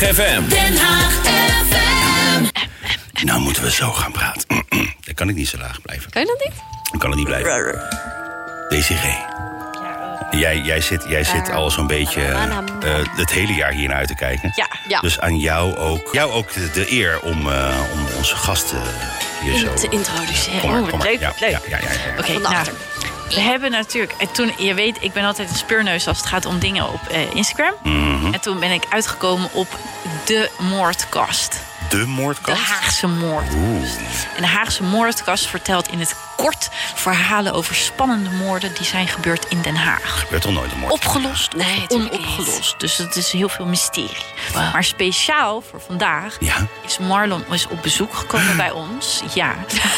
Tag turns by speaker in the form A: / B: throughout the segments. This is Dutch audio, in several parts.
A: FM.
B: Den Haag FM.
C: Nou moeten we zo gaan praten. Dan kan ik niet zo laag blijven.
D: Kan je dat niet?
C: Dan kan het niet blijven. DCG. Jij, jij zit, jij zit al zo'n beetje eh, het hele jaar hier naar uit te kijken.
D: Ja, ja.
C: Dus aan jou ook, jou ook de, de eer om, eh, om onze gasten hier zo...
D: te introduceren.
C: Kom maar,
D: Oh,
C: kom maar.
D: leuk,
C: Ja,
D: leuk.
C: ja, ja, ja, ja.
E: Oké,
D: de
E: nou. We hebben natuurlijk... En toen, je weet, ik ben altijd een speurneus als het gaat om dingen op eh, Instagram.
C: Mhm.
E: En toen ben ik uitgekomen op de moordkast.
C: De
E: De
C: moordkast?
E: Haagse moordkast. En de Haagse moordkast vertelt in het kort verhalen over spannende moorden... die zijn gebeurd in Den Haag.
C: Gebeurt toch nooit een moord?
E: Opgelost
D: Nee,
E: of onopgelost. Dus het is heel veel mysterie. Maar speciaal voor vandaag
C: Ja?
E: is Marlon is op bezoek gekomen bij ons. Ja.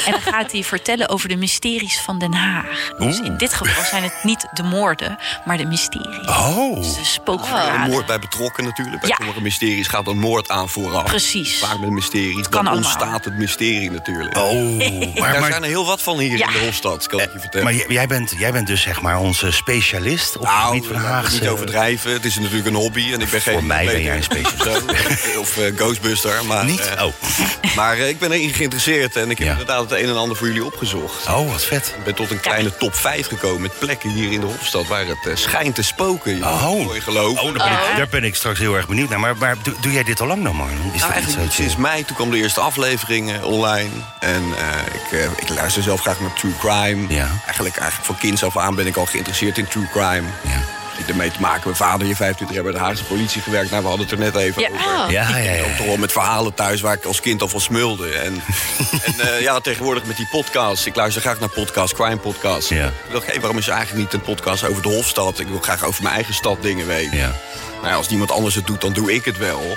E: En dan gaat hij vertellen over de mysteries van Den Haag. Dus
C: Oeh.
E: in dit geval zijn het niet de moorden, maar de mysteries.
C: Oh.
E: Dus de
F: Een
E: spookverhalen.
F: moord bij betrokken natuurlijk. Bij
E: Ja.
F: sommige mysteries gaat een moord aan vooraf.
E: Precies.
F: Vaak met mysteries.
E: kan
F: Dan
E: allemaal.
F: ontstaat het mysterie natuurlijk.
C: Oh. Maar,
F: Daar
C: maar,
F: zijn er heel wat van hier
E: Ja.
F: in de Hofstad, kan ik je vertellen.
C: maar jij- bent, jij bent dus zeg maar onze specialist op het
F: nou,
C: gebied van Haagse...
F: niet overdrijven. Het is natuurlijk een hobby. En ik ben geen
C: Voor mij ben jij een specialist.
F: of. Of eh, Ghostbuster. Maar,
C: Niet?
F: eh,
C: Oh.
F: maar eh, ik ben erin geïnteresseerd. En ik heb
C: Ja.
F: inderdaad het een en ander voor jullie opgezocht.
C: Oh, wat vet.
F: Ik ben tot een kleine top 5 gekomen met plekken hier in de Hofstad waar het schijnt te spoken.
C: Oh.
F: Mooi geloof.
C: Oh, daar ben, ik, daar ben ik straks heel erg benieuwd naar. Maar, maar doe, doe jij dit al lang dan, Marlon? Is
F: Nou,
C: dat
F: sinds mei, toen kwam de eerste aflevering online. En eh, ik, eh, ik luister zelf graag naar true crime.
C: Ja.
F: Eigenlijk, eigenlijk van kinds af aan ben ik al geïnteresseerd in true crime.
C: Ja.
F: Ermee te maken. Mijn vader heeft 25 jaar bij de Haagse politie gewerkt. Nou, we hadden het er net even
E: Ja.
F: over.
D: Oh.
C: Ja, ja, ja.
F: Ik toch wel met verhalen thuis waar ik als kind al van smulde. En, en eh, ja, tegenwoordig met die podcasts. Ik luister graag naar podcasts, crime podcasts.
C: Ja.
F: Ik dacht, hé, waarom is er eigenlijk niet een podcast over de Hofstad? Ik wil graag over mijn eigen stad dingen weten.
C: Ja.
F: Nou als niemand anders het doet, dan doe ik het wel.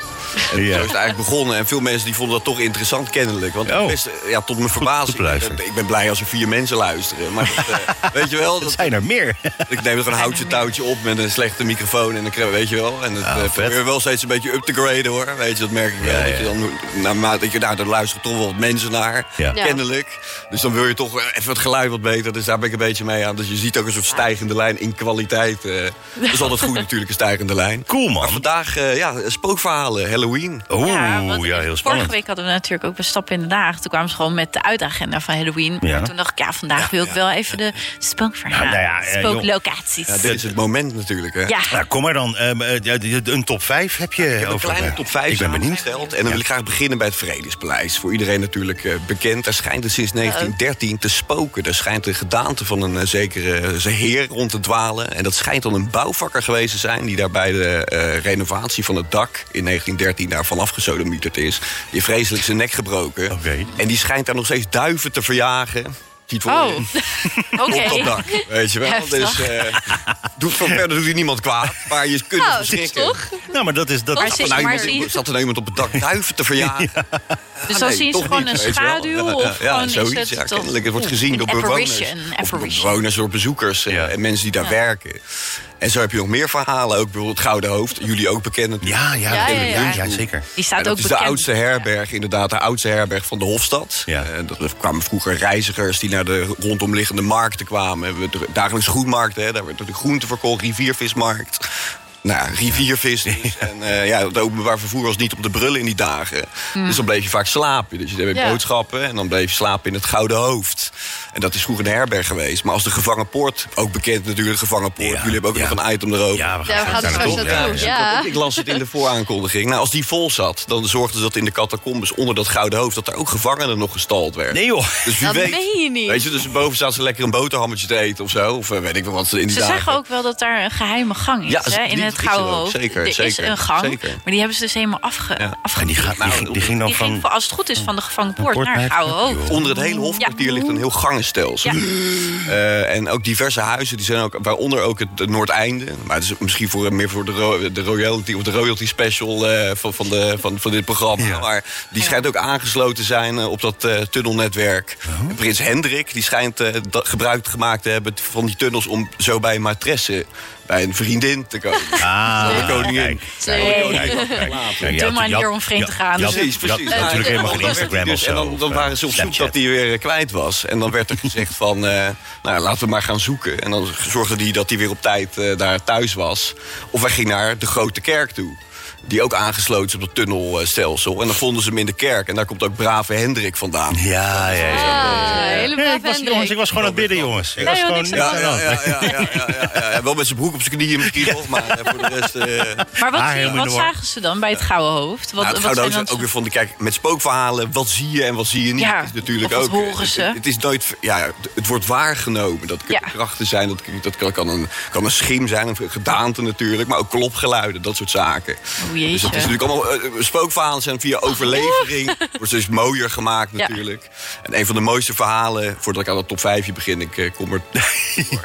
F: En
C: Ja.
F: zo is het eigenlijk begonnen. En veel mensen die vonden dat toch interessant kennelijk. Want
C: Oh.
F: best, ja, tot mijn verbazing. ik ben blij als er vier mensen luisteren. Maar dat, eh, weet je wel,
C: Dat zijn er meer.
F: ik neem er een houtje touwtje op met een slechte microfoon. En dan krijg weet je wel. En het
C: Ah,
F: eh,
C: vet.
F: probeer wel steeds een beetje up te graden hoor. Weet je, dat merk ik wel.
C: Ja,
F: Dat je dan, naarmate dat je daar, daar luisteren toch wel wat mensen naar. Kennelijk. Dus dan wil je toch eh, even het geluid wat beter. Dus daar ben ik een beetje mee aan. Dus je ziet ook een soort stijgende lijn in kwaliteit. dat is altijd goed natuurlijk, een stijgende lijn.
C: Cool, man.
F: Maar vandaag, eh, ja, spookverhalen, Halloween.
C: Oeh, ja,
E: want
C: heel
E: Vorige
C: spannend.
E: week hadden we natuurlijk ook bij Stappen in de Dagen. Toen kwamen ze gewoon met de uitagenda van Halloween.
C: Ja.
E: En toen dacht ik, ja, vandaag wil ik wel even de spookverhalen.
C: Nou, nou ja, eh,
E: spooklocaties.
F: Ja, dit is het moment natuurlijk. Hè.
E: Ja.
C: Nou, kom maar dan. De- de- een top 5 heb je
F: Ik heb een kleine top 5
C: Ik ben benieuwd.
F: En dan wil ik graag beginnen bij het Vredespaleis. Voor iedereen natuurlijk eh, bekend. Daar schijnt het sinds 1913 te spoken. Er schijnt een gedaante van een zekere heer rond te dwalen. En dat schijnt dan een bouwvakker geweest te zijn... die daar bij de eh, renovatie van het dak in 1913 daar vanaf gesodemieterd is. Die vreselijk zijn nek gebroken.
C: Oké.
F: En die schijnt daar nog steeds duiven te verjagen. Ziet voor
E: Oh, oké.
F: op dat dak, weet je wel.
E: Heftig.
F: Dus eh, doet, van verder doet hij niemand kwaad. Maar je kunt
D: Oh,
F: het verschrikken.
D: toch?
C: Nou, maar dat is... Dat,
E: Maar
F: er nou
E: maar
F: iemand,
E: zie-
F: zat er nou iemand op het dak duiven te verjagen?
E: Dus dan
F: Nee,
E: zien ze
F: toch
E: gewoon
F: niet,
E: een schaduw?
F: Ja,
E: Of
F: ja,
E: gewoon
F: zoiets.
E: is het
F: ja, kennelijk. Het wordt gezien door bewoners.
E: apparition,
F: Of bewoners, door bezoekers eh,
C: Ja.
F: en mensen die daar werken. En zo heb je nog meer verhalen. Ook bijvoorbeeld het Gouden Hoofd. Jullie ook bekend natuurlijk.
C: ja, ja,
D: Ja, ja,
C: ja,
D: ja.
C: ja, zeker.
E: Die staat
F: dat
E: ook
F: is
E: bekend.
F: de oudste herberg, inderdaad, de oudste herberg van de Hofstad.
C: Ja.
F: Eh, dat, er kwamen vroeger reizigers die naar de rondomliggende markten kwamen. We hebben de dagelijks groenmarkt, hè, daar werd de groente verkocht, riviervismarkt. Nou, ja, riviervis dus. En eh, ja, het openbaar vervoer was niet op de brullen in die dagen. Dus dan bleef je vaak slapen. Dus je deed
D: Ja.
F: boodschappen en dan bleef je slapen in het Gouden Hoofd. En dat is vroeger een herberg geweest. Maar als de Gevangenpoort, ook bekend natuurlijk, de Gevangenpoort.
C: Ja,
F: Jullie hebben ook
C: ja.
F: nog een item erover.
C: Ja, we gaan,
D: Ja, we gaan
C: daar
D: het.
C: Ja,
D: Ja.
F: Ik las het in de vooraankondiging. Nou, als die vol zat, dan zorgden ze dat in de catacombes onder dat gouden hoofd... dat er ook gevangenen nog gestald werden.
C: Nee joh.
F: Dus wie
D: Dat
F: weet.
D: meen je niet.
F: Weet je, dus boven staat ze lekker een boterhammetje te eten of zo. Of eh, weet ik wel wat ze in die
E: Ze
F: dagen...
E: zeggen ook wel dat daar een geheime gang is
F: Ja,
E: hè, in
F: die
E: het
F: er
E: Gouden. Hoofd.
F: Zeker,
E: er is
F: zeker,
E: een gang,
F: zeker.
E: maar die hebben ze dus helemaal afge,
F: Ja.
C: En die, gaat, die, ging, die ging dan
E: Die
C: van...
E: ging, als het goed is, van de gevangenpoort
C: Poort
E: naar het Gouden Hoofd.
F: Onder het hele hofkwartier
E: Ja.
F: ligt een heel gangenstelsel.
E: Ja.
F: Eh, en ook diverse huizen, die zijn ook, waaronder ook het, Noordeinde. Maar het is misschien voor, meer voor de, ro- de royalty of de royalty special eh, van, van, de, van, van dit programma.
C: Ja.
F: Maar die schijnt ook aangesloten te zijn eh, op dat eh, tunnelnetwerk.
C: Oh.
F: Prins Hendrik die schijnt eh, gebruik gemaakt te hebben van die tunnels om zo bij een matresse bij een vriendin te komen.
C: Ah,
F: de koningin.
C: kijk.
E: Om vreemd te gaan.
F: Precies, precies.
C: natuurlijk helemaal geen Instagram of
F: dus-
C: zo.
F: En dan, dan waren ze op zoek dat hij weer eh, kwijt was. En dan werd er gezegd van, eh, nou laten we maar gaan zoeken. En dan zorgde hij dat hij weer op tijd eh, daar thuis was. Of hij ging naar de grote kerk toe. Die ook aangesloten is op het tunnelstelsel. En dan vonden ze hem in de kerk. En daar komt ook brave Hendrik vandaan.
C: Ja, ja, ja.
A: Ah,
C: Nee, ik was,
A: Hendrik.
C: jongens, ik was gewoon aan het bidden, jongens. Ik
E: Nee,
C: was gewoon
F: Ja, ja, ja, ja, ja, ja, ja, ja. Wel met zijn broek op zijn knieën misschien nog, maar eh, voor de rest... eh,
E: Maar wat,
C: Ah,
E: wat zagen ze dan bij het Gouden Hoofd? Wat,
F: nou, het Gouden Hoofd ook weer van, de kijk, met spookverhalen, wat zie je en wat zie je niet,
E: Ja,
F: is natuurlijk ook...
E: horen ze?
F: Het, het is nooit, ja, het wordt waargenomen. Dat kunnen
E: Ja.
F: krachten zijn, dat, dat kan, kan, een, kan een schim zijn, een gedaante natuurlijk, maar ook klopgeluiden, dat soort zaken.
E: Oh, jeetje.
F: Dus dat is natuurlijk allemaal, eh, spookverhalen zijn via overlevering, wordt steeds mooier gemaakt
E: Ja.
F: natuurlijk. En een van de mooiste verhalen, voordat ik aan de top 5 begin, ik eh, kom er...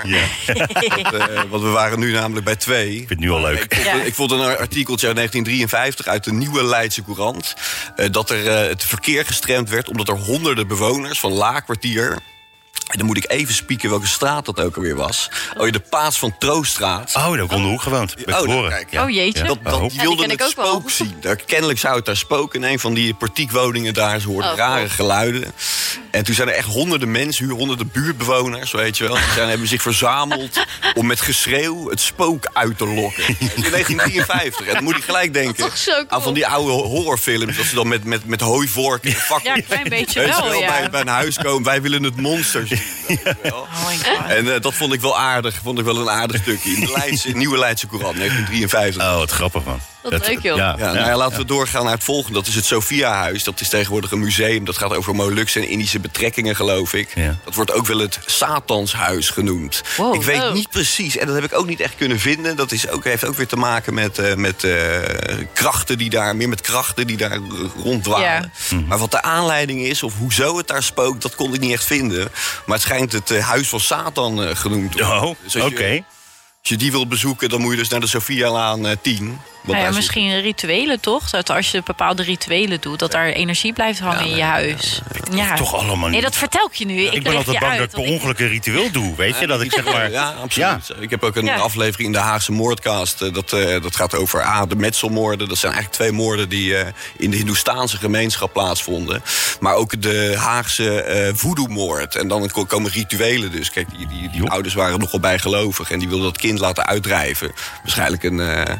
C: Ja.
F: Want, eh, want we waren nu namelijk bij twee. Ik
C: vind het nu al leuk.
F: Ik vond,
E: Ja.
F: ik vond een artikeltje uit 1953 uit de Nieuwe Leidse Courant... eh, dat er eh, het verkeer gestremd werd omdat er honderden bewoners van Laakkwartier... En dan moet ik even spieken welke straat dat ook alweer was. Oh, ja, de Paas van Trooststraat.
C: Oh, daar heb ik om de hoek gewoond.
F: Oh,
C: geboren.
F: kijk.
C: Ja.
E: Oh, jeetje.
F: Dat, dat,
C: Oh.
F: het
A: wel.
F: spook zien. Daar, kennelijk zou het daar spoken. In een van die portiekwoningen daar. Ze hoorden
A: Oh,
F: rare
A: God.
F: geluiden. En toen zijn er echt honderden mensen, honderden buurtbewoners, weet je wel. Die zijn, hebben zich verzameld om met geschreeuw het spook uit te lokken. Dat is in 1953. En dan moet ik gelijk denken
A: toch zo cool?
F: aan van die oude horrorfilms. Dat ze dan met, met, met hooivorken en vakken...
E: Ja, een klein beetje
F: weet je
E: wel, ja.
F: bij, bij een huis komen. Wij willen het monster wel.
E: Oh my god.
F: En eh, dat vond ik wel aardig. Vond ik wel een aardig stukje. In de Leidse, Nieuwe Leidse Courant, 1953.
C: Oh, wat grappig, man.
A: Wat leuk, joh.
C: Ja,
F: Ja, nou ja, laten we doorgaan naar het volgende. Dat is het Sofiahuis. Dat is tegenwoordig een museum. Dat gaat over Molukse en Indische betrekkingen, geloof ik.
C: Ja.
F: Dat wordt ook wel het Satanshuis genoemd.
E: Wow.
F: ik weet
A: Oh.
F: niet precies, en dat heb ik ook niet echt kunnen vinden. Dat is ook, heeft ook weer te maken met, eh, met eh, krachten die daar, meer met krachten die daar ronddwalen. Maar wat de aanleiding is, of hoezo het daar spookt, dat kon ik niet echt vinden. Maar het schijnt het eh, Huis van Satan eh, genoemd te worden.
C: Oh,
F: Dus als je-
C: oké.
F: Als je die wilt bezoeken, dan moet je dus naar de Sofialaan eh 10.
E: Nou ja, misschien rituelen toch? Dat als je bepaalde rituelen doet, dat daar energie blijft hangen in je huis. Ja,
C: toch allemaal
E: Nee,
C: niet.
E: dat vertel ik je nu. Ik,
C: Ik ben altijd bang
E: uit,
C: dat ik per ongeluk een ritueel doe, weet je? Dat ik zeg maar...
F: Ja, absoluut. Ik heb ook een
E: Ja.
F: aflevering in de Haagse moordcast. eh, Dat, eh, dat gaat over ah, de metselmoorden. Dat zijn eigenlijk twee moorden die eh, in de Hindoestaanse gemeenschap plaatsvonden. Maar ook de Haagse eh voodoo-moord. En dan ko- komen rituelen dus. Kijk, die, die, die ouders waren nogal bijgelovig. En die wilden dat kind laten uitdrijven. Waarschijnlijk een eh,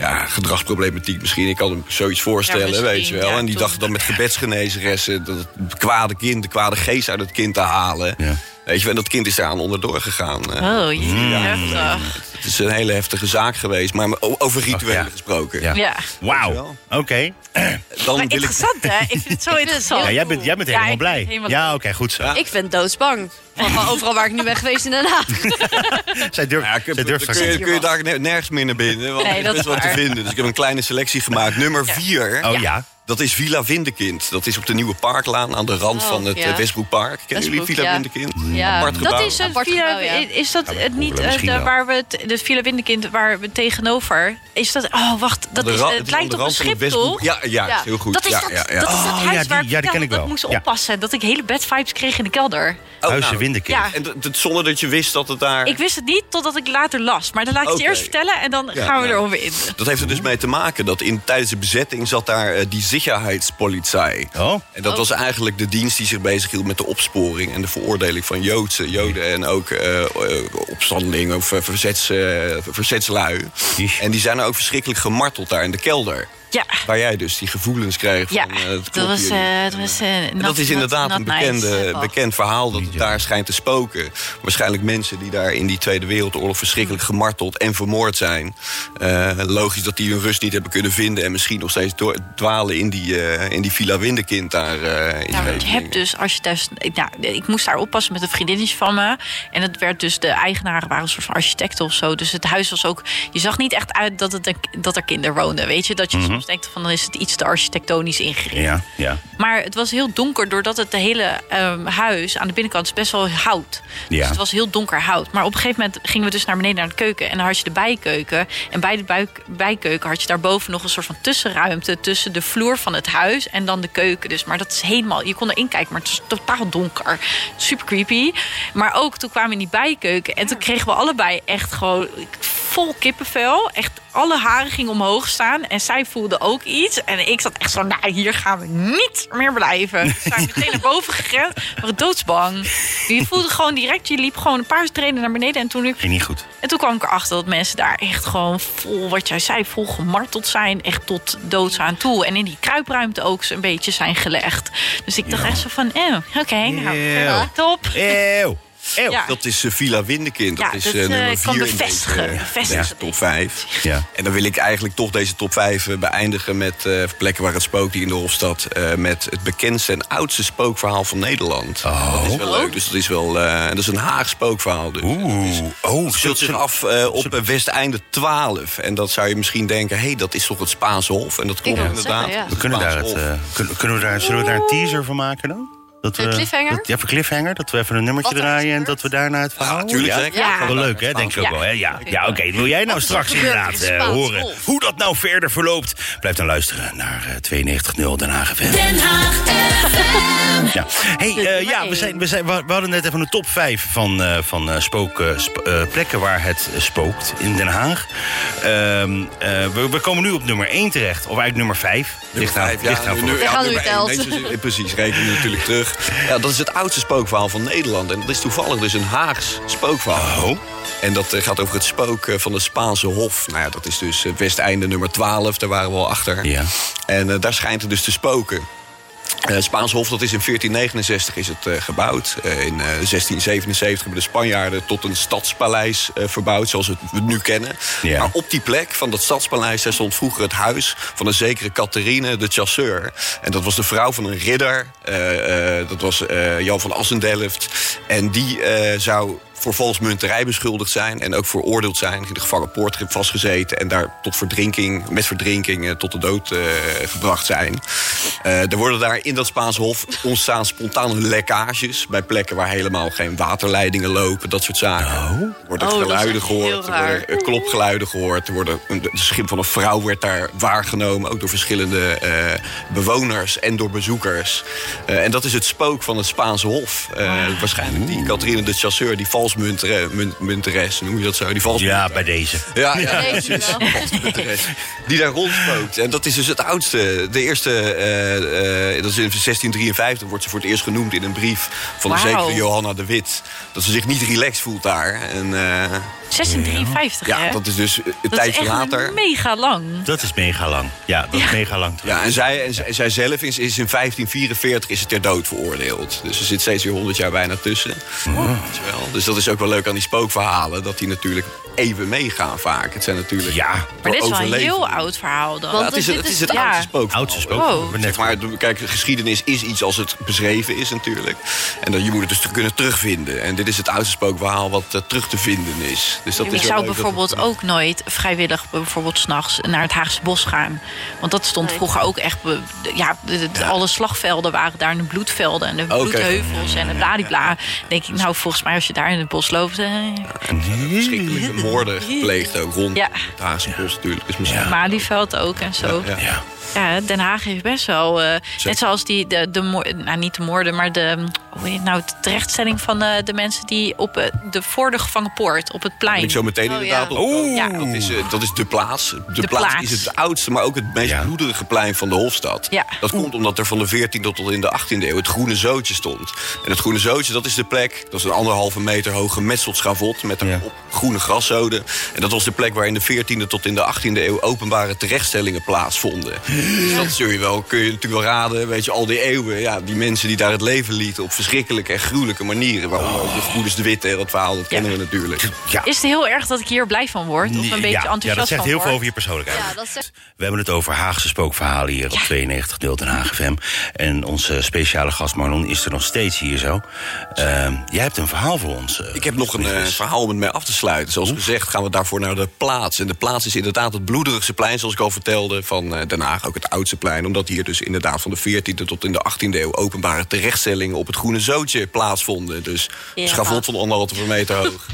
F: ja, gedragsproblematiek misschien. Ik kan me zoiets voorstellen,
E: Ja,
F: weet je wel.
E: ja,
F: en die
E: toen-
F: dachten dan met gebedsgenezeressen... dat het kwade kind, de kwade geest uit het kind te halen.
C: Ja.
F: Weet je wel, en dat kind is daaraan onderdoor gegaan. eh.
E: Oh, je heftig.
F: Het is een hele heftige zaak geweest, maar over rituelen
C: Oh, ja.
F: gesproken.
C: Ja.
E: Ja.
C: Wauw, oké.
F: Dan
E: Maar
F: wil ik.
E: interessant, hè? Ik vind het zo interessant.
C: Ja, jij bent, jij bent
E: Ja,
C: helemaal blij.
E: helemaal
C: Ja, oké, goed zo.
F: Ja.
A: Ik ben doodsbang. Van, overal waar ik nu ben geweest in Den Haag.
C: Zij durft,
F: Ja, heb-
C: zij durft
F: kun, je, kun je daar ne- nergens meer naar binnen, want
E: Nee,
F: er
E: dat
F: is wat te
E: waar.
F: vinden. Dus ik heb een kleine selectie gemaakt. Nummer 4,
C: Oh ja.
F: Dat is Villa Windekind. Dat is op de Nieuwe Parklaan aan de rand
A: Oh,
F: van het
A: ja.
F: eh, Westbroekpark. Kennen jullie Villa
A: ja.
F: Windekind?
A: Ja.
F: Apart
A: Dat
F: gebouw.
E: Dat is het
A: Apart
E: Villa,
A: gebouw, ja.
E: is dat
C: Ja,
E: het niet eh, de- waar we het, de Villa Windekind waar we tegenover is dat oh wacht dat is, het
F: het is
E: lijkt op een schip toch?
F: Ja, ja,
A: Ja.
F: heel goed.
E: Dat is
F: ja,
E: dat,
F: ja, ja.
E: dat, is
C: Oh,
E: dat
C: ja,
E: huis
C: die-
E: waar ik
C: ja, die ken ik
E: dat
C: wel.
E: ik moest
C: Ja.
E: oppassen. Dat ik hele bad vibes kreeg in de kelder.
F: Oh,
C: Huizen
F: nou.
C: Windekind.
E: Ja.
F: En dat- zonder dat je wist dat het daar...
E: Ik wist het niet totdat ik later las. Maar dan laat ik het eerst vertellen en dan
F: Ja,
E: gaan we
F: ja.
E: erom in.
F: Dat heeft er dus mee te maken dat in, tijdens de bezetting zat daar eh, die Sicherheidspolizei.
C: Oh,
F: En dat was eigenlijk de dienst die zich bezighield met de opsporing en de veroordeling van Joodse, Joden en ook eh, eh, opstandelingen of verzets, eh, verzetslui. En die zijn ook verschrikkelijk gemarteld daar in de kelder.
E: Ja,
F: Waar jij dus die gevoelens kreeg
E: ja.
F: van eh, het
E: dat was, eh,
F: niet.
E: dat was eh, not-
F: dat is inderdaad
E: not
F: een bekende,
E: nice.
F: bekend verhaal dat het daar schijnt te spoken. Waarschijnlijk mensen die daar in die Tweede Wereldoorlog verschrikkelijk gemarteld en vermoord zijn. Eh, logisch dat die hun rust niet hebben kunnen vinden en misschien nog steeds door, dwalen in die, eh, in die Villa Windekind daar. eh, in
E: Ja, maar je hebt dus, als je thuis. Nou, ik moest daar oppassen met een vriendinnetje van me. En het werd dus, de eigenaren waren een soort van architecten of zo. Dus het huis was ook. Je zag niet echt uit dat, het, een- dat er kinderen woonden. Weet je, dat je soms denkt van dan is het iets te architectonisch ingericht.
C: ja, ja.
E: Maar het was heel donker doordat het de hele ehm, huis aan de binnenkant is best wel hout.
C: Ja.
E: Dus het was heel donker hout. Maar op een gegeven moment gingen we dus naar beneden naar de keuken. En dan had je de bijkeuken. En bij de buik- bijkeuken had je daarboven nog een soort van tussenruimte tussen de vloer van het huis en dan de keuken. Dus, maar dat is helemaal. Je kon erin kijken, maar het was totaal donker. Super creepy. Maar ook toen kwamen we in die bijkeuken. En toen kregen we allebei echt gewoon vol kippenvel. Echt, alle haren gingen omhoog staan. En zij voelde ook iets. En ik zat echt zo, nou, hier gaan we niet meer blijven. We zijn meteen naar boven gerend. We waren doodsbang. Je voelde gewoon direct, je liep gewoon een paar treden naar beneden. En toen, ik,
C: Ging niet goed.
E: en toen kwam ik erachter dat mensen daar echt gewoon vol, wat jij zei, vol gemarteld zijn. Echt tot doods aan toe. En in die kruipruimte ook een beetje zijn gelegd. Dus ik dacht echt zo van, eh, oké, nou, top.
C: Eeuw. Eeuw.
E: Ja.
F: Dat is eh, Villa Windekind. Dat
E: Ja,
F: is
E: dat,
F: eh,
E: eh,
F: nummer
E: ik kan
F: 4 in
E: bevestigen,
F: deze, top 5.
C: Ja.
F: En dan wil ik eigenlijk toch deze top 5 eh, beëindigen met eh, plekken waar het spookt in de Hofstad. eh, met het bekendste en oudste spookverhaal van Nederland.
C: Oh.
F: Dat is wel leuk. Dus dat is wel eh, dat is een Haags spookverhaal. Dus.
C: Oeh. Oh,
F: Het speelt zich af eh, op Westeinde 12. En dat zou je misschien denken, hé, hey, dat is toch het Spaanse Hof? En dat klopt inderdaad.
A: zeggen.
C: We kunnen daar het, eh, kunnen we daar, zullen we daar een teaser van maken dan? Dat we,
A: Een cliffhanger?
C: Dat, ja, voor cliffhanger. Dat we even een nummertje
A: Wat er
C: draaien en dat we daarna het verhaal...
F: tuurlijk,
C: ja?
F: zeker.
A: Ja.
C: Wel leuk, hè? Denk ik ook
E: Ja.
C: wel. Hè? Ja, ja oké. Wil jij nou straks inderdaad eh, horen hoe dat nou verder verloopt? Blijf dan luisteren naar eh 92.0 Den Haag FM.
B: Den Haag FM.
C: Ja. Hey, eh, ja, we, zijn, we, zijn, we we hadden net even een top 5 van, eh, van eh, spook, sp- plekken waar het spookt in Den Haag. Ehm, eh, we, we komen nu op nummer 1 terecht, of eigenlijk nummer 5.
F: Nummer vijf, ja,
C: aan
F: nu- ja,
A: gaan
F: nummer zo- precies, reken je natuurlijk terug. Ja, dat is het oudste spookverhaal van Nederland. En dat is toevallig dus een Haags spookverhaal.
C: Oh.
F: En dat eh, gaat over het spook eh, van het Spaanse Hof. Nou ja, dat is dus eh, Westeinde nummer 12, daar waren we al achter.
C: Ja.
F: En daar schijnt het dus te spoken. Het Spaanse Hof dat is in 1469 is het eh, gebouwd. Eh, in eh, 1677 hebben de Spanjaarden tot een stadspaleis verbouwd, zoals we het nu kennen.
C: Ja.
F: Maar op die plek van dat stadspaleis daar stond vroeger het huis van een zekere Catherine de Chasseur. En dat was de vrouw van een ridder. dat was Jan van Assendelft. En die zou voor valsmunterij beschuldigd zijn en ook veroordeeld zijn. In de gevangenpoort vastgezeten en daar tot verdrinking, met verdrinking eh, tot de dood eh, gebracht zijn. Eh, er worden daar in dat Spaanse hof ontstaan spontane lekkages bij plekken waar helemaal geen waterleidingen lopen, dat soort zaken. Er worden
A: Oh,
F: geluiden gehoord, er worden klopgeluiden gehoord, er worden een, de schim van een vrouw werd daar waargenomen, ook door verschillende eh, bewoners en door bezoekers. Eh, en dat is het spook van het Spaanse hof. Eh, waarschijnlijk die Catherine de Chasseur, die valsmunteres, noem je dat zo? Die vals
C: Ja, bij deze.
F: ja, ja, precies. Valsmunteres. Die daar rondspookt. En dat is dus het oudste. De eerste, eh, eh, dat is in 1653, wordt ze voor het eerst genoemd in een brief van
E: Wauw.
F: zekere Johanna de Wit. Dat ze zich niet relaxed voelt daar. En eh,
E: 1653,
F: ja,
E: hè?
F: dat is dus een
E: dat is
F: tijdje
E: echt
F: later.
E: mega lang.
C: Dat is mega lang. Ja, dat is mega lang. terug.
F: Ja, en zij, en zij- zij zelf is, is in 1544 is ze ter dood veroordeeld. Dus er zit steeds weer 100 jaar bijna tussen. Wel. Dus dat is ook wel leuk aan die spookverhalen. Dat die natuurlijk even meegaan vaak. Het zijn natuurlijk
C: Ja.
E: Maar dit is wel een heel oud verhaal dan.
A: Want
F: Ja, het is,
A: dit
F: het
A: is-
F: is het
E: ja.
F: oudste spookverhaal.
C: Oudste spook.
E: Wow.
F: Zeg maar, de- kijk, geschiedenis is iets als het beschreven is natuurlijk. En dan, je moet het dus kunnen terugvinden. En dit is het oudste spookverhaal wat eh, terug te vinden is. Dus dat
E: ik
F: is
E: zou
F: dat
E: bijvoorbeeld ook nooit vrijwillig bijvoorbeeld s'nachts naar het Haagse bos gaan. Want dat stond
A: Nee.
E: vroeger ook echt. Ja, de- de- alle slagvelden waren daar, de bloedvelden en de bloedheuvels en de bladibla. denk ik, nou, volgens mij als je daar in het bos loopt. eh,
F: verschrikkelijke moorden gepleegd ook rond
E: Ja.
F: het Haagse bos natuurlijk. Dus misschien...
E: Malieveld ook en zo.
F: Ja.
C: Ja.
E: Ja, Den Haag heeft best wel. eh, net zoals die, de, de, nou niet de moorden, maar de, hoe heet het nou, de terechtstelling van de, de mensen die op eh, de voor de gevangenpoort op het plein.
F: ik zo meteen
A: Oh,
F: inderdaad
A: ja.
C: Oeh.
E: Ja.
F: Dat is, eh, dat is de plaats. De,
E: De
F: plaats,
E: plaats.
F: is het oudste, maar ook het meest
C: Ja.
F: bloederige plein van de Hofstad.
E: Ja.
F: Dat komt omdat er van de 14e tot in de 18e eeuw het Groene Zootje stond. En het Groene Zootje, dat is de plek, dat is een anderhalve meter hoog gemetseld schavot met
C: Ja.
F: daarop groene graszoden. En dat was de plek waar in de 14e tot in de 18e eeuw openbare terechtstellingen plaatsvonden. Dus dat zul je wel, kun je natuurlijk wel raden, weet je, al die eeuwen, ja, die mensen die daar het leven lieten op verschrikkelijke en gruwelijke manieren. Waaronder ook de Gebroeders de Witte, dat verhaal, dat kennen we natuurlijk.
C: Ja.
E: Is het heel erg dat ik hier blij van word? Of een beetje
C: ja,
E: enthousiast
C: ja, dat zegt
E: van
C: heel
E: word?
C: veel over je persoonlijkheid.
A: Ja, dat zegt-
C: We hebben het over Haagse spookverhalen hier op 92 Deel Den Haag FM. En onze speciale gast Marlon is er nog steeds hier zo. Ehm, jij hebt een verhaal voor ons. eh,
F: Ik heb nog een eh, verhaal om het mee af te sluiten. Zoals gezegd gaan we daarvoor naar de plaats. En de plaats is inderdaad het bloederigste plein, zoals ik al vertelde, van eh, Den Haag. Ook het oudste plein, omdat hier dus inderdaad van de 14e tot in de 18e eeuw openbare terechtstellingen op het Groene Groene Zootje plaatsvonden. Dus
A: Ja.
F: schavot van anderhalve meter hoog.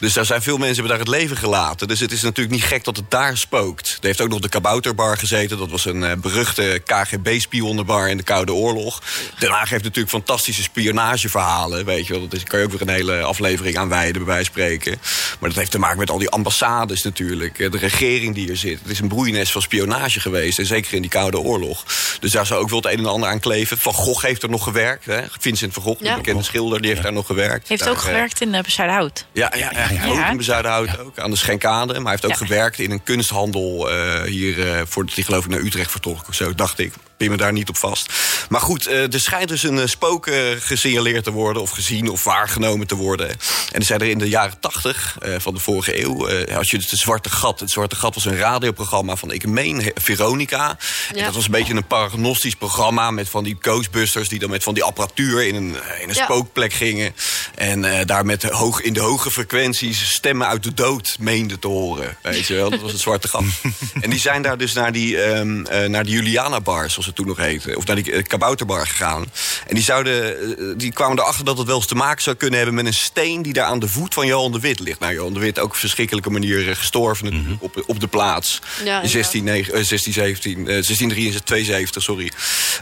F: Dus daar zijn veel mensen hebben daar het leven gelaten. Dus het is natuurlijk niet gek dat het daar spookt. Er heeft ook nog de Kabouterbar gezeten. Dat was een eh, beruchte KGB-spionnenbar in de Koude Oorlog. Den Haag heeft natuurlijk fantastische spionageverhalen. Weet je wel, daar kan je ook weer een hele aflevering aan wijden, bij wijze van spreken. Maar dat heeft te maken met al die ambassades natuurlijk. eh, De regering die hier zit. Het is een broeinest van spionage geweest. En zeker in die Koude Oorlog. Dus daar zou ook wel het een en ander aan kleven. Van Gogh heeft er nog gewerkt. Hè? Vincent van Gogh, de
A: Ja.
F: bekende schilder, die heeft daar nog gewerkt.
E: Heeft
F: Daar,
E: ook
F: eh,
E: gewerkt in uh, Bezuidenhout.
F: ja, ja, ja, ja.
E: Ja.
F: ook in Bezuidenhout, ook aan de Schenkade. Maar hij heeft ook
E: Ja.
F: gewerkt in een kunsthandel eh, hier... eh, voordat hij geloof ik naar Utrecht vertrok of zo, dacht ik. Pin me daar niet op vast. Maar goed, eh, er schijnt dus een eh, spook eh, gesignaleerd te worden... of gezien of waargenomen te worden. En er zijn er in de jaren tachtig van de vorige eeuw... had je dus het Zwarte Gat. Het Zwarte Gat was een radioprogramma van, ik meen, Veronica. En dat was een beetje een paragnostisch programma... met van die ghostbusters die dan met van die apparatuur... in een, in een
A: Ja.
F: spookplek gingen. En daar met de hoog, in de hoge frequenties stemmen uit de dood meenden te horen. Weet je wel, dat was het zwarte gat. en die zijn daar dus naar die, ehm eh, naar die Juliana Bar, zoals het toen nog heette. Of naar die eh, Kabouterbar gegaan. En die, zouden, eh, die kwamen erachter dat het wel eens te maken zou kunnen hebben... met een steen die daar aan de voet van Johan de Wit ligt. Nou, Johan de Wit ook op verschrikkelijke manier eh, gestorven natuurlijk op, op de plaats.
A: Ja,
F: in 16, negen- eh, 16, 17, eh, 1672, sorry.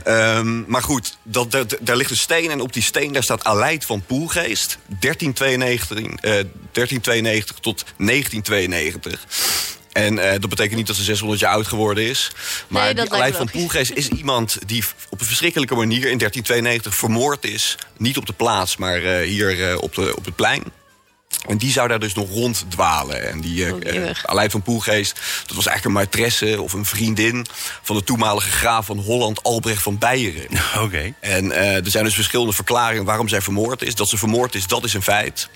F: Ehm, maar goed, dat, dat, daar ligt een steen en op die steen daar staat Aleid van Poelgeest. 1392, eh, 1392 tot 1992. En eh, dat betekent niet dat ze 600 jaar oud geworden is. Maar
A: Nee,
F: die Aleid van. Poelgeest is iemand die op een verschrikkelijke manier in 1392 vermoord is. Niet op de plaats, maar eh, hier eh, op, de, op het plein. En die zou daar dus nog ronddwalen. En die eh, Aleid van Poelgeest, dat was eigenlijk een maîtresse of een vriendin... van de toenmalige graaf van Holland, Albrecht van Beieren.
C: Oké.
F: En eh, er zijn dus verschillende verklaringen waarom zij vermoord is. Dat ze vermoord is, dat is een feit.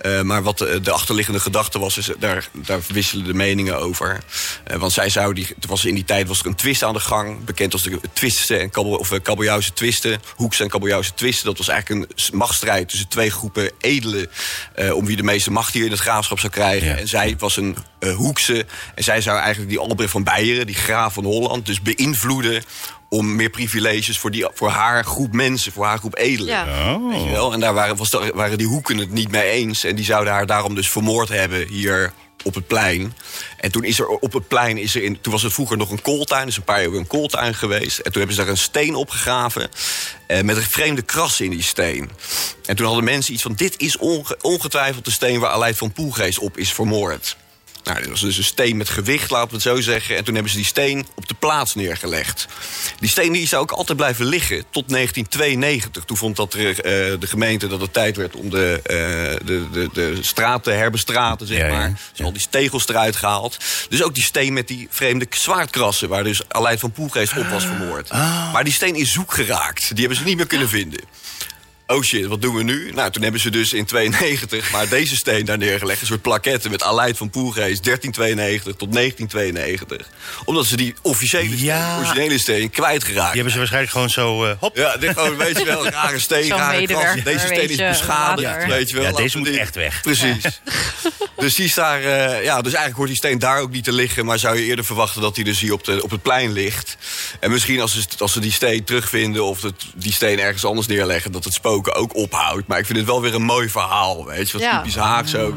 F: Eh, maar wat de, de achterliggende gedachte was, is, daar, daar wisselen de meningen over. Eh, want zij zou, die, was in die tijd was er een twist aan de gang. Bekend als de twisten en kabbel, of, eh, kabeljauwse twisten. Hoekse en kabeljauwse twisten. Dat was eigenlijk een machtsstrijd tussen twee groepen edelen. eh, om wie de meeste macht hier in het graafschap zou krijgen.
C: Ja.
F: En zij was een eh, Hoekse. En zij zou eigenlijk die Albrecht van Beieren, die graaf van Holland... dus beïnvloeden om meer privileges voor, die, voor haar groep mensen, voor haar groep edelen.
A: Ja.
C: Oh.
F: Weet je wel? En daar waren, was, waren die hoeken het niet mee eens. En die zouden haar daarom dus vermoord hebben hier op het plein. En toen is er op het plein, is er in, toen was het vroeger nog een kooltuin, dus een paar jaar een kooltuin geweest. En toen hebben ze daar een steen opgegraven eh, met een vreemde kras in die steen. En toen hadden mensen iets van: dit is onge- ongetwijfeld de steen waar Aleid van Poelgeest op is vermoord. Nou, dit was dus een steen met gewicht, laten we het zo zeggen. En toen hebben ze die steen op de plaats neergelegd. Die steen die zou ook altijd blijven liggen tot 1992. Toen vond dat er, eh, de gemeente dat het tijd werd om de, eh, de, de, de straat te herbestraten, zeg
C: Ja, ja.
F: maar. Ze al die stegels eruit gehaald. Dus ook die steen met die vreemde zwaardkrassen... waar dus Aleid van Poelgeest op was vermoord. Maar die steen is zoek geraakt. Die hebben ze niet meer kunnen vinden. Oh shit, wat doen we nu? Nou, toen hebben ze dus in 92 maar deze steen daar neergelegd. Een soort plaketten met Aleid van Poelgeest 1392 tot 1992. Omdat ze die officiële
C: Ja.
F: steen, originele steen kwijtgeraakt.
C: Die hebben ze waarschijnlijk gewoon zo... eh, hop.
F: Ja, dit gewoon, weet je wel, een rare steen, rare kras. Deze steen is beschadigd,
E: later.
F: weet je wel.
C: Ja, deze moet
F: die-
C: echt weg.
F: Precies. dus die is daar, eh, ja, dus eigenlijk hoort die steen daar ook niet te liggen. Maar zou je eerder verwachten dat hij dus hier op, de, op het plein ligt. En misschien als ze, als ze die steen terugvinden of het, die steen ergens anders neerleggen... dat het ook ophoudt. Maar ik vind het wel weer een mooi verhaal, weet je. Wat
A: Ja.
F: typisch Haags ook.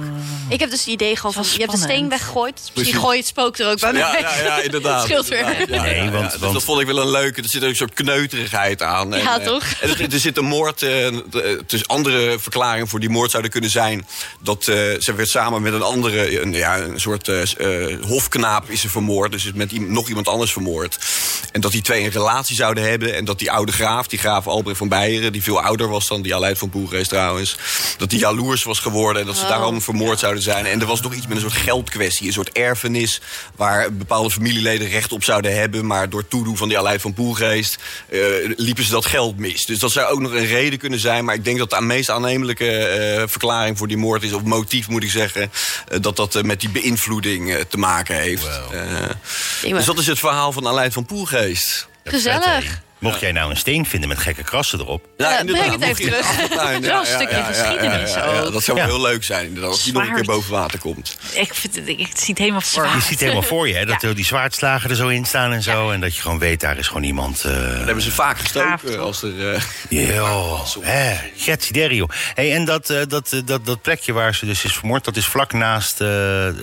A: Ik heb dus het idee gewoon van, je hebt de steen weggegooid. dus Misschien gooi je het spook er ook bij
F: Ja,
A: mij.
F: ja, ja, inderdaad.
A: Scheelt weer.
C: Nee, want-
F: Dus
C: want-
F: dat vond ik wel een leuke. Er zit ook een soort kneuterigheid aan.
A: Ja,
F: eh,
A: toch?
F: En er, er zit een moord. eh, dus andere verklaringen voor die moord zouden kunnen zijn. Dat eh, ze werd samen met een andere, een, ja, een soort eh, eh, hofknaap is ze vermoord. Dus is met nog iemand anders vermoord. En dat die twee een relatie zouden hebben. En dat die oude graaf, die graaf Albrecht van Beieren, die veel ouder was dan die Aleid van Poelgeest trouwens. Dat die jaloers was geworden. En dat ze
A: Oh.
F: daarom vermoord zouden zijn. En er was nog iets met een soort geldkwestie. Een soort erfenis. Waar bepaalde familieleden recht op zouden hebben. Maar door toedoen van die Aleid van Poelgeest. eh, liepen ze dat geld mis. Dus dat zou ook nog een reden kunnen zijn. Maar ik denk dat de meest aannemelijke eh, verklaring voor die moord is. Of motief moet ik zeggen. eh, dat dat met die beïnvloeding te maken heeft. Eh, dus dat is het verhaal van Aleid van Poelgeest.
A: Gezellig.
C: Mocht jij nou een steen vinden met gekke krassen erop.
F: Ja,
A: Eh, breng het even terug.
E: een stukje geschiedenis ook.
F: dat zou heel leuk zijn. inderdaad, Als die nog een keer boven water komt.
E: Ik, vind het, ik, ik zie het helemaal voor
C: Je ziet helemaal voor je hè, dat er die zwaardslagen er zo in staan en zo. En dat je gewoon weet, daar is gewoon iemand... eh
F: Dat hebben ze vaak gestoken. Als er, eh,
C: Yo, hè, Getsideri, Hey, en dat, eh, dat, eh, dat, dat plekje waar ze dus is vermoord, dat is vlak naast eh, eh,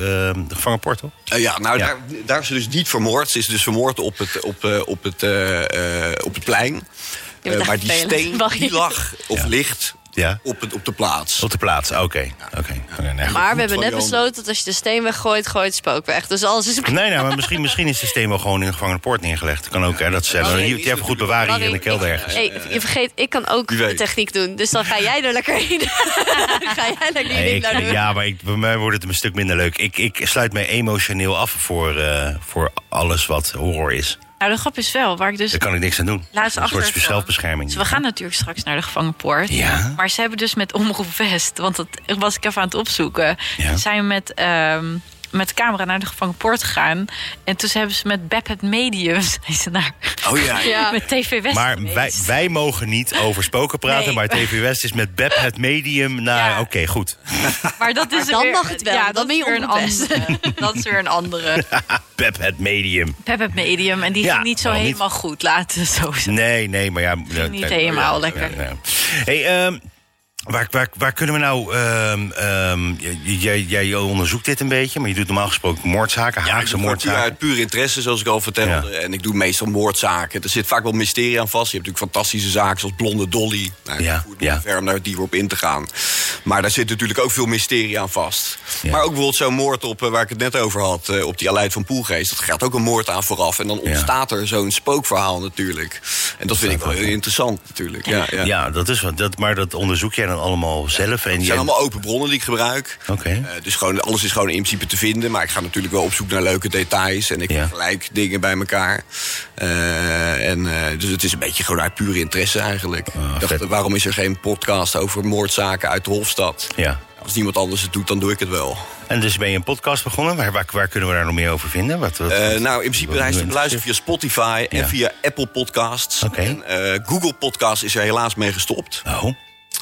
C: de gevangenpoort, toch?
F: Eh, ja, nou,
C: Ja.
F: Daar, daar is ze dus niet vermoord. Ze is dus vermoord op het, op, eh, op het, eh, eh, op het plein. Eh, maar die steen
A: je-
F: die lag of
C: Ja.
F: ligt
C: Ja.
F: op, het, op de plaats.
C: Op de plaats, oké. Oké. Nee, goed.
A: Maar we hebben net besloten dat als je de steen weggooit, gooit het spook weg. Dus alles is...
C: Nee, nee, maar misschien, misschien is de steen wel gewoon in de gevangenpoort neergelegd. Kan ook, hè? Dat ze
F: Ja, nee,
C: hier,
F: is
C: die even goed bewaren hier in de kelder ergens.
A: Hey, je vergeet, ik kan ook de techniek doen. Dus dan ga jij er lekker in. ga jij lekker die
C: Nee, ja, maar ik, bij mij wordt het een stuk minder leuk. Ik, ik sluit mij emotioneel af voor, eh, voor alles wat horror is.
E: Nou, de grap is wel, waar ik dus
C: Daar kan ik niks aan doen.
E: laatst
C: een soort zelfbescherming.
E: Dus we gaan natuurlijk straks naar de gevangenpoort.
C: Ja.
E: Maar ze hebben dus met Omroep West, want dat was ik even aan het opzoeken.
C: Ja.
E: Zijn met, ehm, met de camera naar de gevangenpoort gegaan. En toen hebben ze met Beb het Medium zijn ze naar,
F: Oh ja,
A: Ja.
E: met TV West
C: Maar
E: geweest.
C: wij, wij mogen niet over spoken praten,
E: Nee.
C: maar TV West is met Beb het medium naar...
E: Ja.
C: Oké, goed.
E: Maar dat is
A: Maar dan
E: weer-
A: mag het wel,
E: Ja,
A: dan
E: dat
A: ben je
E: weer een andere. Dat is weer een andere.
C: Beb het medium.
E: Beb het Medium. En die
C: Ja,
E: ging niet zo
C: niet?
E: helemaal goed, laten we zo zeggen.
C: Nee, nee, maar ja...
E: niet helemaal lekker.
C: Hey, ehm, waar, waar, waar kunnen we nou... ehm, ehm, jij, jij onderzoekt dit een beetje, maar je doet normaal gesproken moordzaken,
F: Ja, ik
C: Haagse
F: puur
C: moordzaken.
F: uit puur interesse, zoals ik al vertelde. En ik doe meestal moordzaken. Er zit vaak wel mysterie aan vast. Je hebt natuurlijk fantastische zaken zoals Blonde Dolly. Nou,
C: Ja, ja.
F: ver om daar dieper op in te gaan. Maar daar zit natuurlijk ook veel mysterie aan vast.
C: Ja.
F: Maar ook bijvoorbeeld zo'n moord op, eh, waar ik het net over had... eh, op die Aleid van Poelgeest. Dat gaat ook een moord aan vooraf. En dan
C: Ja.
F: ontstaat er zo'n spookverhaal natuurlijk. En dat vind ik wel heel interessant natuurlijk. Ja, ja.
C: Ja, dat is wat. Dat, maar dat onderzoek jij dan allemaal zelf? En
F: Het zijn allemaal open bronnen die ik gebruik.
C: Oké.
F: Eh, dus gewoon, alles is gewoon in principe te vinden. Maar ik ga natuurlijk wel op zoek naar leuke details. En ik
C: Ja.
F: vergelijk dingen bij elkaar. Eh, en, eh, dus het is een beetje gewoon uit pure interesse eigenlijk.
C: Ah,
F: ik dacht, waarom is er geen podcast over moordzaken uit de Hofstad?
C: Ja.
F: Als niemand anders het doet, dan doe ik het wel.
C: En dus ben je een podcast begonnen. Waar, waar, waar kunnen we daar nog meer over vinden? Wat,
F: nou, in principe hij is te beluisteren via Spotify
C: Ja.
F: en via Apple Podcasts. En, Google Podcasts is er helaas mee gestopt.
C: Oh,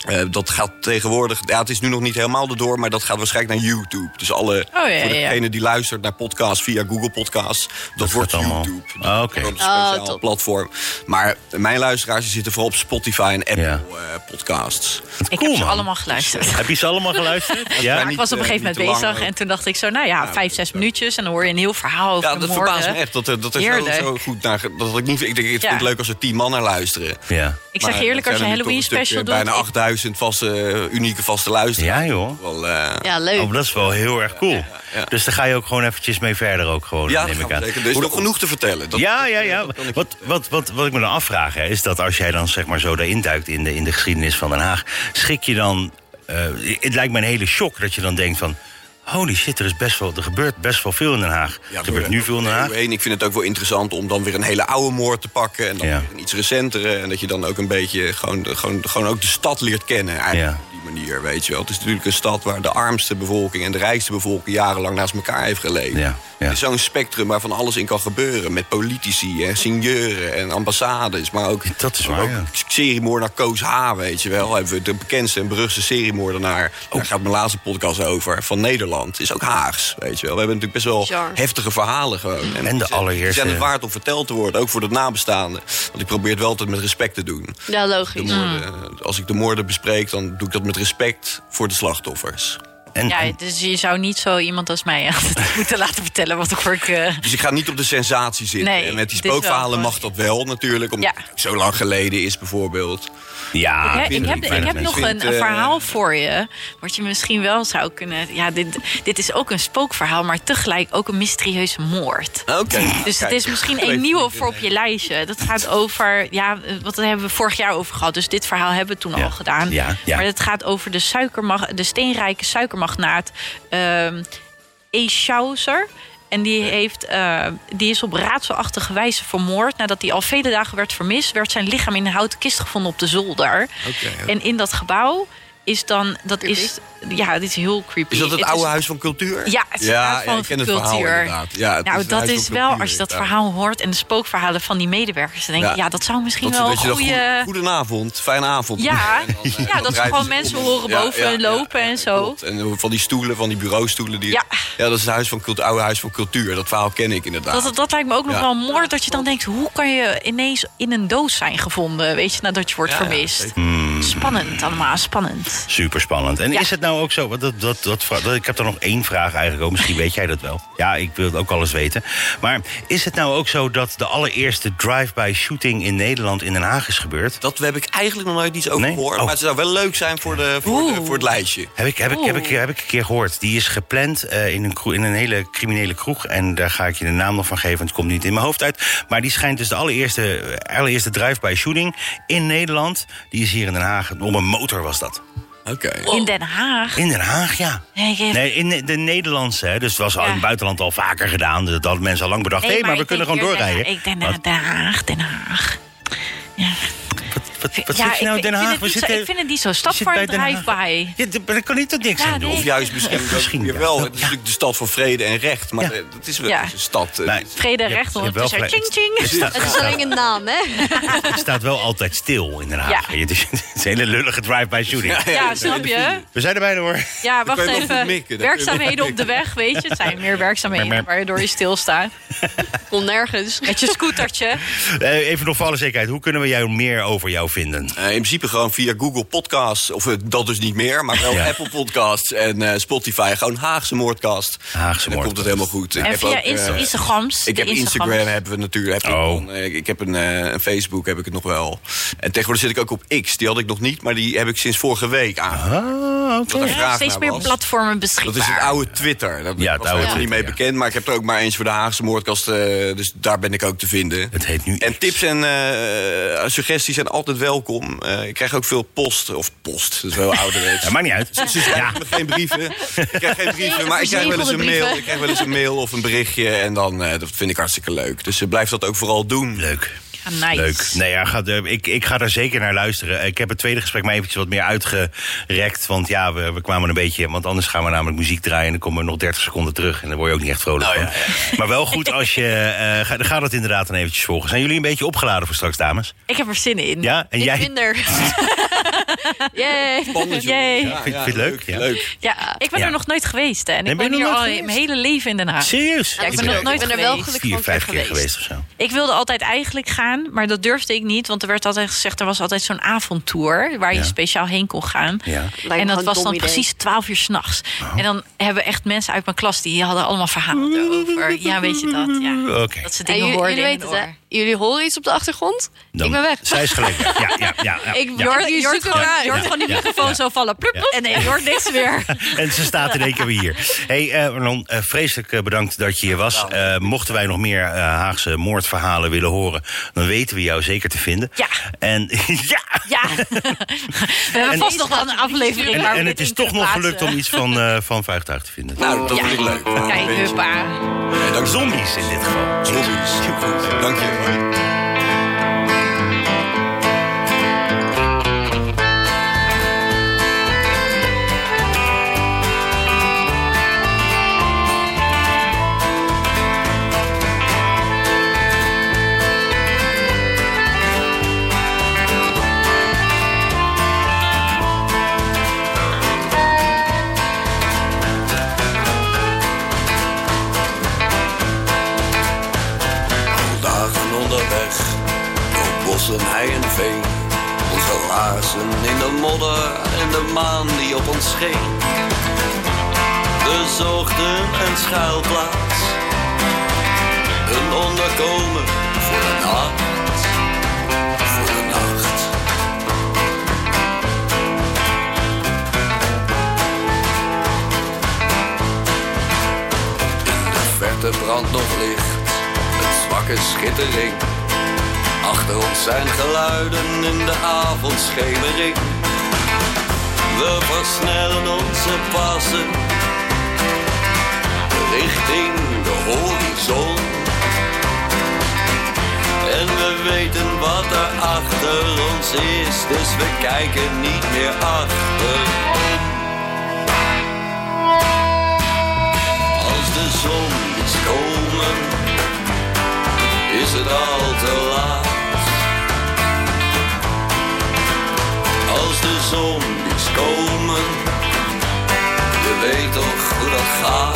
F: eh, dat gaat tegenwoordig, ja, het is nu nog niet helemaal erdoor, maar dat gaat waarschijnlijk naar YouTube. Dus alle,
E: oh,
F: voor degene die luistert naar podcasts via Google Podcasts, dat, wordt YouTube.
C: Ah, oké.
A: Oh,
F: speciaal platform. Maar mijn luisteraars zitten vooral op Spotify en Apple eh, Podcasts.
E: Ik heb ze allemaal geluisterd.
C: heb je ze allemaal geluisterd?
F: ja.
E: Ik was op een
F: eh,
E: gegeven moment bezig en toen dacht ik zo, nou ja, vijf, zes minuutjes en dan hoor je een heel verhaal.
F: Ja, dat verbaast me echt. Dat, dat is
E: wel
F: zo goed. Dat ik niet, ik denk, ik vind het leuk als er tien man naar luisteren.
C: Ja.
E: Ik zeg eerlijk, als je Halloween special doet.
F: Bijna 8000 duizend vaste, eh, unieke vaste luisteraars.
C: Ja, joh.
F: Wel, eh,
A: ja, leuk.
C: Oh, dat is wel heel erg cool. Dus daar ga je ook gewoon eventjes mee verder ook gewoon, neem ik aan.
F: Er is nog genoeg te vertellen.
C: Ja, ja, ja.
F: Wat,
C: wat, wat, wat, wat ik me dan afvraag, hè, is dat als jij dan zeg maar zo daarin duikt... in de, in de geschiedenis van Den Haag, schik je dan... Eh, het lijkt me een hele shock dat je dan denkt van... Holy shit, er, is best wel, er gebeurt best wel veel in Den Haag.
F: Ja,
C: er gebeurt nu veel in Den Haag.
F: Ik vind het ook wel interessant om dan weer een hele oude moord te pakken. En dan
C: Ja.
F: weer een iets recentere. En dat je dan ook een beetje gewoon, gewoon, gewoon ook de stad leert kennen. Eigenlijk
C: Ja.
F: op die manier, weet je wel. Het is natuurlijk een stad waar de armste bevolking en de rijkste bevolking jarenlang naast elkaar heeft geleefd.
C: Ja.
F: Het is zo'n spectrum waarvan alles in kan gebeuren. Met politici en signeuren en ambassades. Maar ook,
C: Dat is waar,
F: ook seriemoordenaar Koos H, weet je wel. Hebben we de bekendste en beruchtste seriemoordenaar. Daar gaat mijn laatste podcast over. Van Nederland. Is ook Haags, weet je wel. We hebben natuurlijk best wel heftige verhalen gewoon.
C: En de
F: die zijn-
C: allereerste-
F: Die zijn het waard om verteld te worden. Ook voor de nabestaanden. Want ik probeer het wel altijd met respect te doen.
A: Ja,
F: De
A: logisch.
F: moorden, Als ik de moorden bespreek, dan doe ik dat met respect voor de slachtoffers.
C: En,
E: Ja, dus je zou niet zo iemand als mij moeten laten vertellen wat ik uh,
F: Dus ik ga niet op de sensatie zitten.
E: Nee,
F: en met die spookverhalen mag dat wel natuurlijk. Omdat
E: Ja.
F: het zo lang geleden is bijvoorbeeld.
C: ja,
E: ik, ik heb, ik heb nog een, een
F: eh,
E: verhaal voor je. Wat je misschien wel zou kunnen. Ja, dit, dit is ook een spookverhaal, maar tegelijk ook een mysterieuze moord.
F: Oké.
E: Dus
F: Kijk,
E: het is misschien een nieuwe voor op je lijstje. Dat gaat over, ja, wat hebben we vorig jaar over gehad. Dus dit verhaal hebben we toen
C: Ja.
E: al gedaan.
C: Ja, ja.
E: Maar het gaat over de, suikermag, de steenrijke suikermagnaat ehm E. Schauser. En die, heeft, eh, die is op raadselachtige wijze vermoord. Nadat hij al vele dagen werd vermist, werd zijn lichaam in een houten kist gevonden op de zolder. En in dat gebouw is dan... Dat is, ja, dit is heel creepy.
F: Is dat het
E: is-
F: oude huis van cultuur?
E: Ja, het is
F: ja,
E: Huis van
F: ja, ik ken het verhaal
E: Cultuur.
F: inderdaad. Ja, het
E: nou,
F: is
E: dat is wel,
F: Cultuur,
E: als je dat
F: ja.
E: verhaal hoort... en de spookverhalen van die medewerkers... dan denk ik,
F: Ja.
E: ja, dat zou misschien
F: Dat,
E: wel een goede...
F: goed, goedenavond, fijne avond.
E: Ja,
F: dan, eh,
E: ja,
F: dan
E: dat ze gewoon mensen
F: om.
E: horen boven lopen en zo.
F: klopt. En van die stoelen, van die bureaustoelen. Die,
E: Ja.
F: ja, dat is het huis van cultuur, oude huis van cultuur. Dat verhaal ken ik inderdaad.
E: Dat, dat lijkt me ook nog wel mooi dat je dan denkt... hoe kan je ineens in een doos zijn gevonden, weet je, nadat je wordt
F: Ja,
E: vermist. Spannend allemaal, spannend.
C: Super spannend. En
E: Ja.
C: is het nou ook zo? want Dat, dat, dat, ik heb er nog één vraag eigenlijk ook. Misschien weet jij dat wel. Ja, ik wil het ook alles weten. Maar is het nou ook zo dat de allereerste drive-by shooting in Nederland in Den Haag is gebeurd?
F: Dat heb ik eigenlijk nog nooit iets over
C: Nee?
F: gehoord.
C: Oh.
F: Maar het zou wel leuk zijn voor, de, voor, de, voor het lijstje.
C: Heb ik, heb, ik, heb, ik, heb ik een keer gehoord. Die is gepland eh, in, een in een hele criminele kroeg. En daar ga ik je de naam nog van geven, want het komt niet in mijn hoofd uit. Maar die schijnt dus de allereerste, eh, allereerste drive-by shooting in Nederland. Die is hier in Den Haag. Om een motor was dat.
F: Oké.
E: In Den Haag.
C: In Den Haag, ja.
E: Nee,
C: in de Nederlandse. Hè. Dus het was al in het buitenland al vaker gedaan. Dat hadden mensen al lang bedacht. Hé,
E: Nee,
C: hey, maar we kunnen gewoon
E: hier Den
C: doorrijden.
E: Haag. Ik denk Den Haag, Den Haag. Ja.
C: Wat, wat
E: ja,
C: zit je nou in
E: ik,
C: Den Haag?
E: vind het
C: We
E: niet zo,
C: zitten-
E: ik vind het niet zo.
C: je
E: Stad voor een drive-by.
C: Ja, daar kan niet tot niks
E: Ja,
C: aan doen.
E: nee.
F: Of juist misschien,
C: Misschien
F: weer
C: wel.
F: Het is natuurlijk de stad van vrede en recht. Maar
C: Ja.
F: het is wel
E: Ja.
F: het is een stad. eh,
C: Nee.
F: het is-
E: Vrede en recht ondertussen.
C: gelijk.
E: Ching, ching.
C: Het
A: Het is alleen een naam, hè?
C: het staat wel altijd stil in Den Haag.
E: Ja.
C: Het, is, het is een hele lullige drive-by shooting.
E: Ja, snap je?
C: We zijn er bijna hoor.
E: Ja, wacht even.
F: dat
E: werkzaamheden op de weg, weet je. Het zijn meer werkzaamheden waardoor je stilstaat.
A: Kom nergens.
E: Met je scootertje.
C: Eh, even nog voor alle zekerheid. Hoe kunnen we jou meer over jou vinden?
F: Eh, in principe gewoon via Google Podcasts. Of eh, dat dus niet meer, maar wel
C: Ja.
F: Apple Podcasts en eh, Spotify. Gewoon Haagse Moordcast.
C: Haagse
F: dan komt het
C: Moordcast.
F: helemaal goed. Ik
E: En
F: heb
E: via
F: ook,
E: Insta- Instagrams.
F: Ik heb
E: Instagrams.
F: Instagram hebben we natuurlijk. Heb ik,
C: Oh.
F: dan, eh, ik, ik heb een, eh, een Facebook, heb ik het nog wel. En tegenwoordig zit ik ook op X. Die had ik nog niet, maar die heb ik sinds vorige week aangepakt.
C: Ah, oké.
F: Wat er
E: Ja,
F: vraag
E: steeds
F: naar
E: meer
F: was.
E: platformen beschikbaar.
F: Dat is het oude Twitter. Dat
C: Ja,
F: was er niet mee bekend. Maar ik heb er ook maar eens voor de Haagse moordkast. eh, dus daar ben ik ook te vinden.
C: Het heet nu
F: En tips en eh, suggesties zijn altijd welkom. Eh, ik krijg ook veel post. Of post, dat is wel ouderwets.
C: Ja, maakt niet uit.
F: Ze geen brieven. Ik krijg geen brieven, maar ik krijg wel eens een mail. Ik krijg wel eens een mail of een berichtje. En dan, eh, dat vind ik hartstikke leuk. Dus eh, blijf dat ook vooral doen.
C: Leuk.
E: Nice.
C: Leuk. Nee, ja, eh, ik, ik ga er zeker naar luisteren. Ik heb het tweede gesprek maar eventjes wat meer uitgerekt. Want ja, we, we kwamen een beetje... Want anders gaan we namelijk muziek draaien... en dan komen we nog 30 seconden terug. En dan word je ook niet echt vrolijk
F: Oh,
C: van. Maar wel goed als je... eh ga, ga dat inderdaad dan eventjes volgen. Zijn jullie een beetje opgeladen voor straks, dames?
E: Ik heb er zin in.
C: Ja? En
A: Ik
C: jij?
A: minder. Yay.
F: Spannend, joh.
E: Yay.
F: Ja,
C: Vind-
F: ja,
C: vind je het leuk? Ja.
F: leuk.
E: Ja, ik ben
C: Ja.
E: er nog nooit geweest. Hè. En
C: Nee,
E: ik
C: ben
E: woon hier al
C: nooit
E: mijn hele leven in Den Haag.
C: Serieus?
E: Ja, ik ben
A: ben
E: nog nooit
A: ik ben er wel
E: geweest.
A: gelukkig
C: Vier,
A: van
C: vijf
A: geweest.
C: keer geweest of zo.
E: Ik wilde altijd eigenlijk gaan, maar dat durfde ik niet. Want er werd altijd gezegd, er was altijd zo'n avondtour... waar je
C: Ja.
E: speciaal heen kon gaan. En dat was dan
A: idee.
E: precies 12 uur s'nachts. En dan hebben echt mensen uit mijn klas... die hadden allemaal verhalen erover. Ja, weet je dat? Ja.
C: Oké.
E: Dat ze
A: En
E: dingen
A: jullie,
E: hoorden
A: jullie weten het. Jullie horen iets op de achtergrond?
C: Dan-
A: Ik ben weg.
C: Zij is gelijk weg. Ja, ja, ja. ja,
A: Ik
C: ja.
E: Je hoort,
A: Die
E: je hoort
A: zoeken
E: gewoon, die microfoon zo vallen. Plup, plup, En nee, je hoort niks meer.
C: En ze staat in één keer weer hier. hey, eh, Marlon, eh, vreselijk eh, bedankt dat je hier was. Eh, mochten wij nog meer eh, Haagse moordverhalen willen horen... dan weten we jou zeker te vinden.
E: Ja.
C: En ja...
E: Ja. We hebben
C: En-
E: vast nog wel een aflevering
C: En,
E: waar we
C: en
E: dit
C: het is toch nog gelukt om iets van, eh van Vuigtuig te vinden.
F: Nou, dat
E: Ja.
F: vind ik leuk.
E: Kijk, huppa.
C: Zombies in dit geval.
F: Zombies. Goed. Dank je. Bossen, hei en veen. Onze laarzen in de modder en de maan die op ons scheen. We zochten een schuilplaats, een onderkomen voor de nacht. Voor de nacht. In de verte brandt nog licht, een zwakke schittering. Achter ons zijn geluiden in de avondschemering. We versnellen onze passen richting de horizon. En we weten wat er
D: achter ons is, dus we kijken niet meer achter. Als de zon is komen, is het al te laat. De zon is komen, je weet toch hoe dat gaat.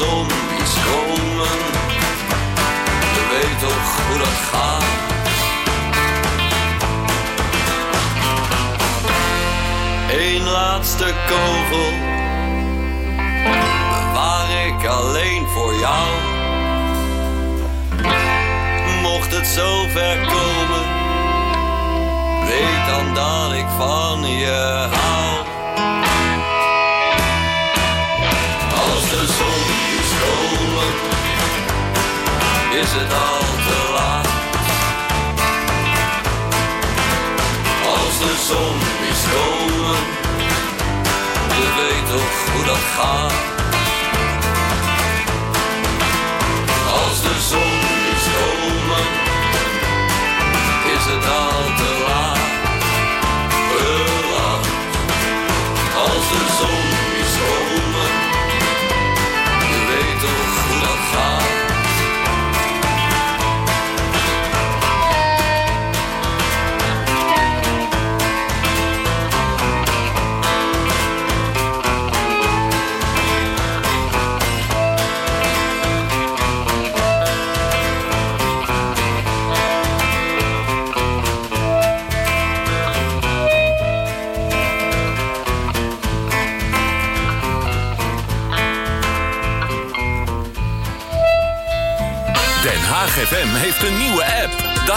D: Zon is komen, je weet toch hoe dat gaat. Eén laatste kogel bewaar ik alleen voor jou. Mocht het zover komen, weet dan dat ik van je hou. Is het al te laat. Als de zon is komen, je weet toch hoe dat gaat. Als de zon is komen, is het al te laat.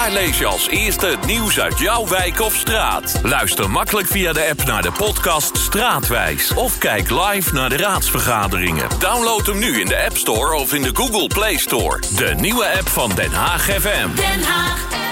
G: Lees je als eerste het nieuws uit jouw wijk of straat. Luister makkelijk via de app naar de podcast Straatwijs. Of kijk live naar de raadsvergaderingen. Download hem nu in de App Store of in de Google Play Store. De nieuwe app van Den Haag FM.
B: Den Haag